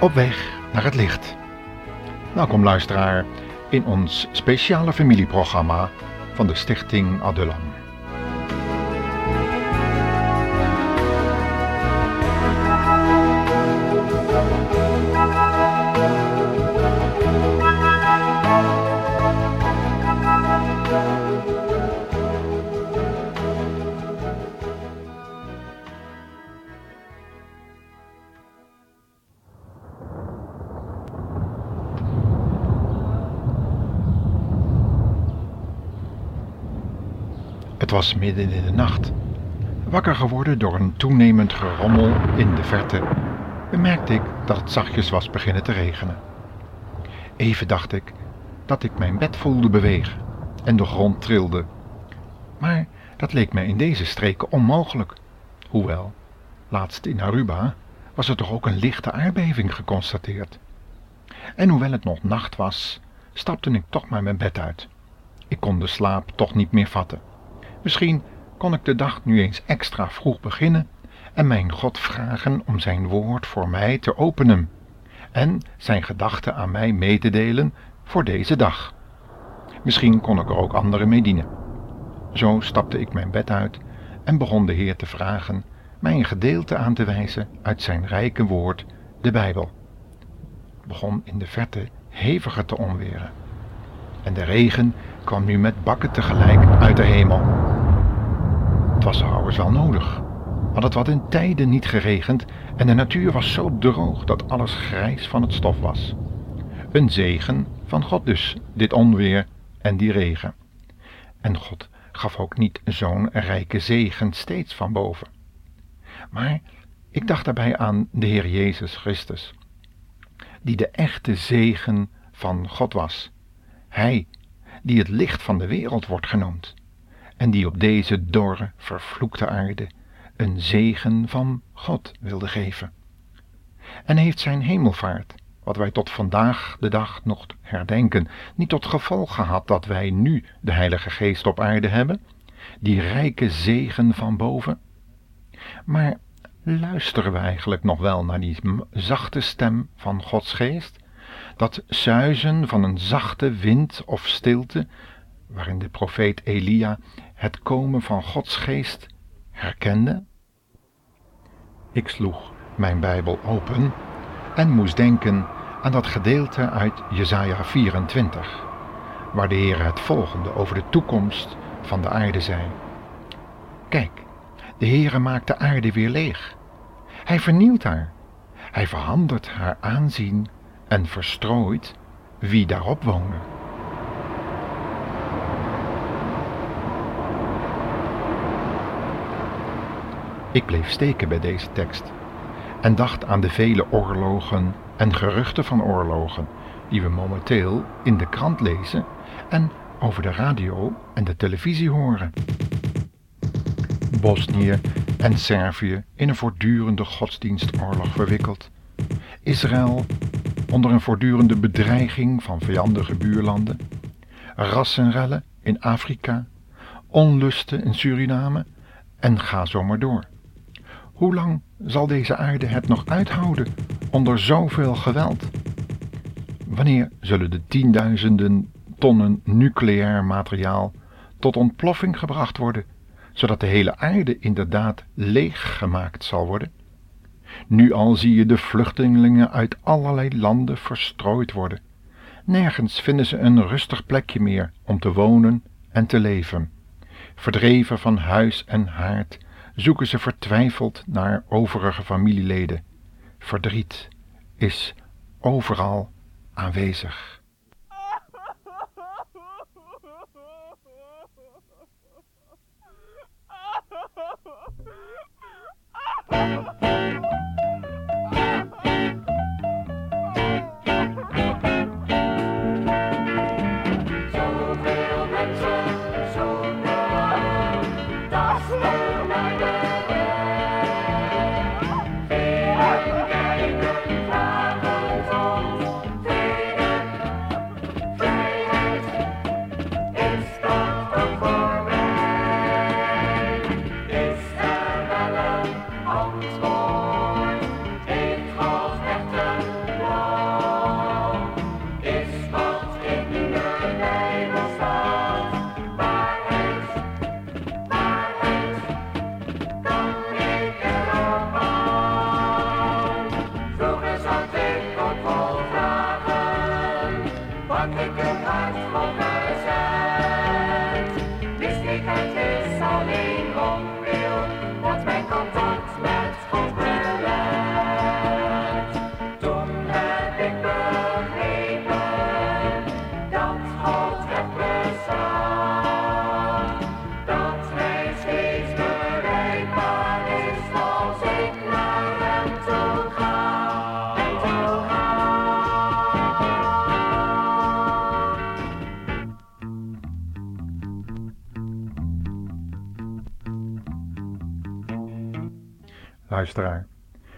Op weg naar het licht. Welkom luisteraar in ons speciale familieprogramma van de Stichting Adulam. Het was midden in de nacht. Wakker geworden door een toenemend gerommel in de verte, bemerkte ik dat het zachtjes was beginnen te regenen. Even dacht ik dat ik mijn bed voelde bewegen en de grond trilde. Maar dat leek mij in deze streken onmogelijk. Hoewel, laatst in Aruba was er toch ook een lichte aardbeving geconstateerd. En hoewel het nog nacht was, stapte ik toch maar mijn bed uit. Ik kon de slaap toch niet meer vatten. Misschien kon ik de dag nu eens extra vroeg beginnen en mijn God vragen om zijn woord voor mij te openen en zijn gedachten aan mij mee te delen voor deze dag. Misschien kon ik er ook anderen mee dienen. Zo stapte ik mijn bed uit en begon de Heer te vragen mij een gedeelte aan te wijzen uit zijn rijke woord, de Bijbel. Het begon in de verte heviger te onweren. En de regen kwam nu met bakken tegelijk uit de hemel. Was trouwens wel nodig, want het had in tijden niet geregend en de natuur was zo droog dat alles grijs van het stof was. Een zegen van God dus, dit onweer en die regen. En God gaf ook niet zo'n rijke zegen steeds van boven. Maar ik dacht daarbij aan de Heer Jezus Christus, die de echte zegen van God was. Hij, die het licht van de wereld wordt genoemd, en die op deze dorre, vervloekte aarde een zegen van God wilde geven. En heeft zijn hemelvaart, wat wij tot vandaag de dag nog herdenken, niet tot gevolg gehad dat wij nu de Heilige Geest op aarde hebben, die rijke zegen van boven? Maar luisteren we eigenlijk nog wel naar die zachte stem van Gods Geest? Dat zuizen van een zachte wind of stilte, waarin de profeet Elia het komen van Gods Geest herkende? Ik sloeg mijn Bijbel open en moest denken aan dat gedeelte uit Jesaja 24, waar de Heer het volgende over de toekomst van de aarde zei. Kijk, de Heere maakt de aarde weer leeg. Hij vernieuwt haar. Hij verandert haar aanzien en verstrooit wie daarop wonen. Ik bleef steken bij deze tekst en dacht aan de vele oorlogen en geruchten van oorlogen die we momenteel in de krant lezen en over de radio en de televisie horen. Bosnië en Servië in een voortdurende godsdienstoorlog verwikkeld. Israël onder een voortdurende bedreiging van vijandige buurlanden. Rassenrellen in Afrika. Onlusten in Suriname. En ga zo maar door. Hoe lang zal deze aarde het nog uithouden onder zoveel geweld? Wanneer zullen de tienduizenden tonnen nucleair materiaal tot ontploffing gebracht worden, zodat de hele aarde inderdaad leeggemaakt zal worden? Nu al zie je de vluchtelingen uit allerlei landen verstrooid worden. Nergens vinden ze een rustig plekje meer om te wonen en te leven. Verdreven van huis en haard zoeken ze vertwijfeld naar overige familieleden. Verdriet is overal aanwezig. had ik het hart God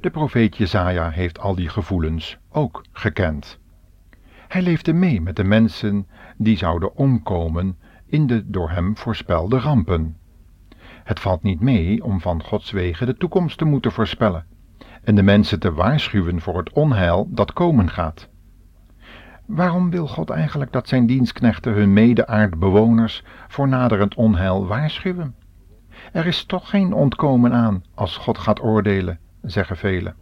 De profeet Jezaja heeft al die gevoelens ook gekend. Hij leefde mee met de mensen die zouden omkomen in de door hem voorspelde rampen. Het valt niet mee om van Gods wegen de toekomst te moeten voorspellen en de mensen te waarschuwen voor het onheil dat komen gaat. Waarom wil God eigenlijk dat zijn dienstknechten hun mede-aardbewoners voor naderend onheil waarschuwen? Er is toch geen ontkomen aan als God gaat oordelen, zeggen velen.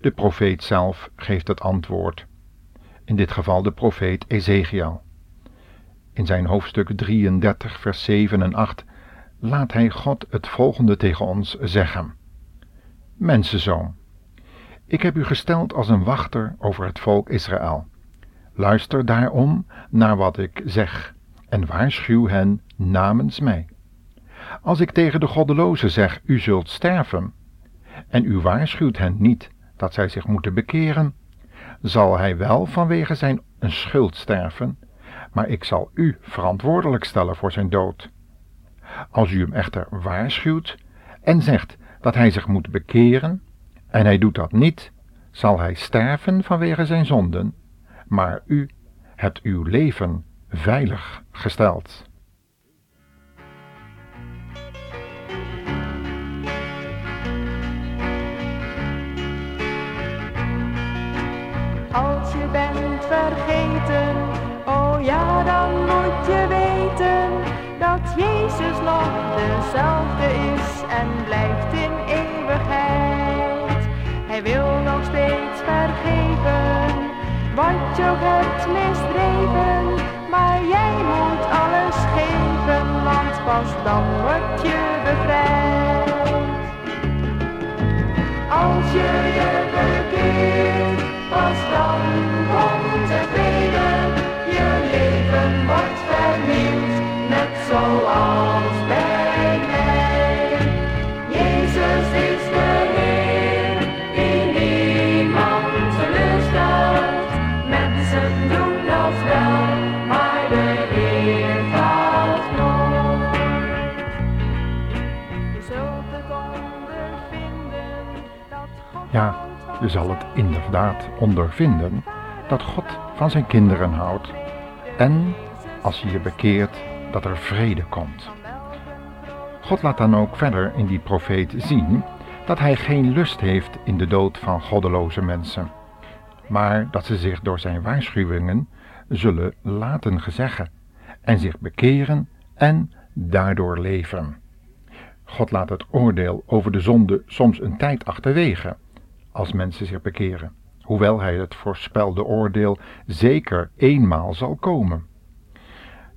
De profeet zelf geeft het antwoord. In dit geval de profeet Ezekiel. In zijn hoofdstuk 33, vers 7 en 8 laat hij God het volgende tegen ons zeggen. Mensenzoon, ik heb u gesteld als een wachter over het volk Israël. Luister daarom naar wat ik zeg en waarschuw hen namens mij. Als ik tegen de goddelozen zeg, u zult sterven, en u waarschuwt hen niet dat zij zich moeten bekeren, zal hij wel vanwege zijn schuld sterven, maar ik zal u verantwoordelijk stellen voor zijn dood. Als u hem echter waarschuwt en zegt dat hij zich moet bekeren, en hij doet dat niet, zal hij sterven vanwege zijn zonden, maar u hebt uw leven veilig gesteld. Wat je hebt misdreven, maar jij moet alles geven, want pas dan word je bevrijd. Als je je zal het inderdaad ondervinden dat God van zijn kinderen houdt en als je je bekeert dat er vrede komt. God laat dan ook verder in die profeet zien dat hij geen lust heeft in de dood van goddeloze mensen, maar dat ze zich door zijn waarschuwingen zullen laten gezeggen en zich bekeren en daardoor leven. God laat het oordeel over de zonde soms een tijd achterwege, als mensen zich bekeren, hoewel hij het voorspelde oordeel zeker eenmaal zal komen.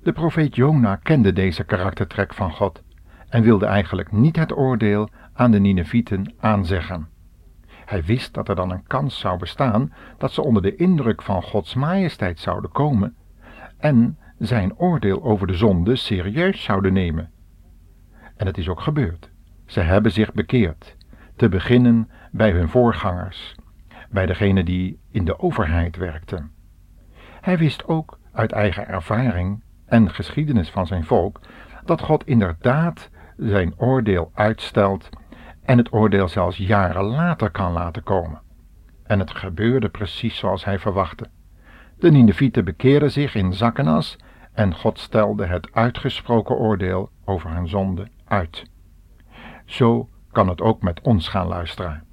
De profeet Jona kende deze karaktertrek van God en wilde eigenlijk niet het oordeel aan de Ninevieten aanzeggen. Hij wist dat er dan een kans zou bestaan dat ze onder de indruk van Gods majesteit zouden komen en zijn oordeel over de zonde serieus zouden nemen. En het is ook gebeurd. Ze hebben zich bekeerd, te beginnen bij hun voorgangers, bij degene die in de overheid werkten. Hij wist ook uit eigen ervaring en geschiedenis van zijn volk dat God inderdaad zijn oordeel uitstelt en het oordeel zelfs jaren later kan laten komen. En het gebeurde precies zoals hij verwachtte. De Ninevieten bekeerden zich in zak en as en God stelde het uitgesproken oordeel over hun zonde uit. Zo kan het ook met ons gaan luisteren.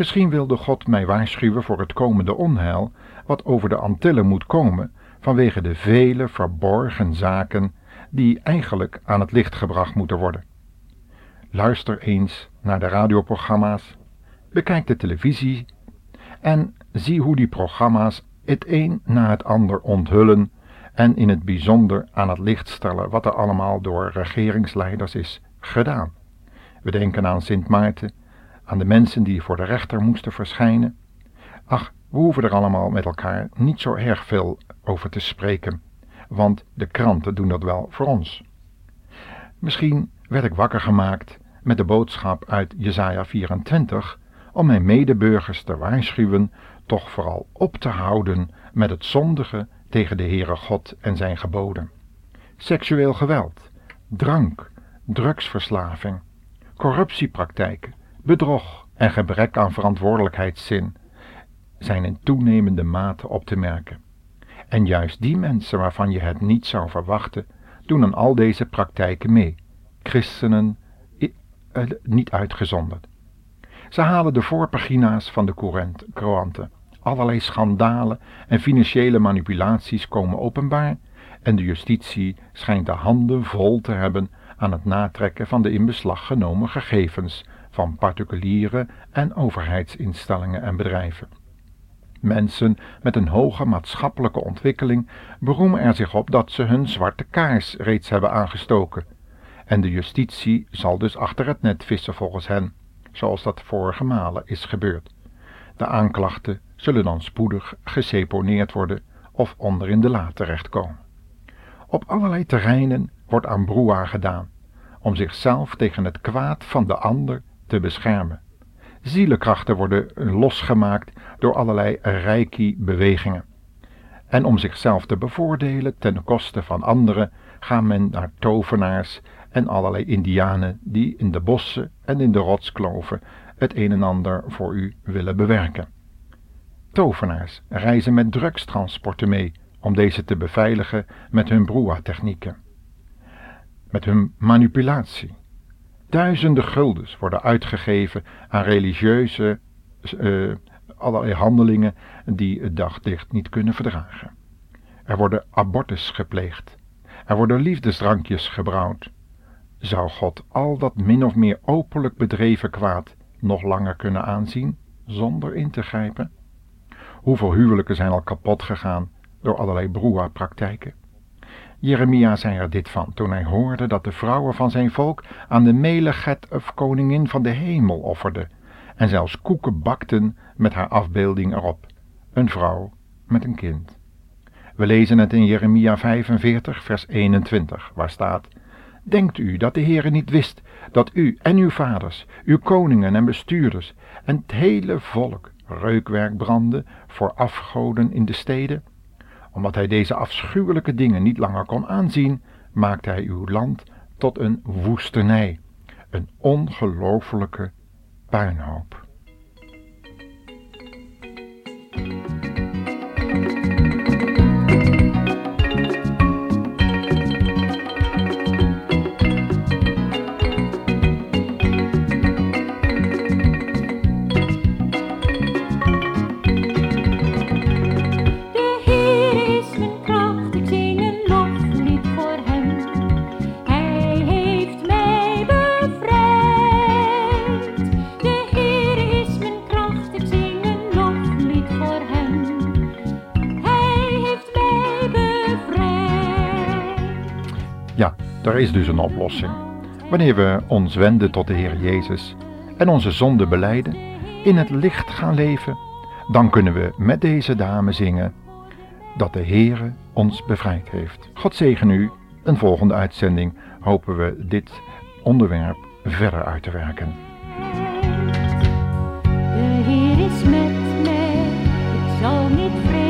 Misschien wilde God mij waarschuwen voor het komende onheil wat over de Antillen moet komen vanwege de vele verborgen zaken die eigenlijk aan het licht gebracht moeten worden. Luister eens naar de radioprogramma's, bekijk de televisie en zie hoe die programma's het een na het ander onthullen en in het bijzonder aan het licht stellen wat er allemaal door regeringsleiders is gedaan. We denken aan Sint Maarten, aan de mensen die voor de rechter moesten verschijnen. Ach, we hoeven er allemaal met elkaar niet zo erg veel over te spreken, want de kranten doen dat wel voor ons. Misschien werd ik wakker gemaakt met de boodschap uit Jesaja 24 om mijn medeburgers te waarschuwen toch vooral op te houden met het zondige tegen de Heere God en zijn geboden. Seksueel geweld, drank, drugsverslaving, corruptiepraktijken, bedrog en gebrek aan verantwoordelijkheidszin zijn in toenemende mate op te merken. En juist die mensen waarvan je het niet zou verwachten, doen aan al deze praktijken mee, christenen eh, niet uitgezonderd. Ze halen de voorpagina's van de couranten. Allerlei schandalen en financiële manipulaties komen openbaar en de justitie schijnt de handen vol te hebben aan het natrekken van de in beslag genomen gegevens van particuliere en overheidsinstellingen en bedrijven. Mensen met een hoge maatschappelijke ontwikkeling beroemen er zich op dat ze hun zwarte kaars reeds hebben aangestoken. En de justitie zal dus achter het net vissen volgens hen, zoals dat vorige malen is gebeurd. De aanklachten zullen dan spoedig geseponeerd worden of onder in de la terechtkomen. Op allerlei terreinen wordt aan broa gedaan, om zichzelf tegen het kwaad van de ander te beschermen. Zielenkrachten worden losgemaakt door allerlei reiki-bewegingen. En om zichzelf te bevoordelen ten koste van anderen gaan men naar tovenaars en allerlei indianen die in de bossen en in de rotskloven het een en ander voor u willen bewerken. Tovenaars reizen met drugstransporten mee om deze te beveiligen met hun broa-technieken, met hun manipulatie. Duizenden guldens worden uitgegeven aan religieuze uh, allerlei handelingen die het daglicht niet kunnen verdragen. Er worden abortus gepleegd. Er worden liefdesdrankjes gebrouwd. Zou God al dat min of meer openlijk bedreven kwaad nog langer kunnen aanzien zonder in te grijpen? Hoeveel huwelijken zijn al kapot gegaan door allerlei broa-praktijken? Jeremia zei er dit van toen hij hoorde dat de vrouwen van zijn volk aan de Meleget of koningin van de hemel offerden en zelfs koeken bakten met haar afbeelding erop, een vrouw met een kind. We lezen het in Jeremia 45, vers 21, waar staat: Denkt u dat de Heere niet wist dat u en uw vaders, uw koningen en bestuurders en het hele volk reukwerk brandde voor afgoden in de steden? Omdat hij deze afschuwelijke dingen niet langer kon aanzien, maakte hij uw land tot een woestenij, een ongelooflijke puinhoop. Er is dus een oplossing. Wanneer we ons wenden tot de Heer Jezus en onze zonde beleiden, in het licht gaan leven, dan kunnen we met deze dame zingen dat de Heere ons bevrijd heeft. God zegen u. Een volgende uitzending hopen we dit onderwerp verder uit te werken. De Heer is met niet.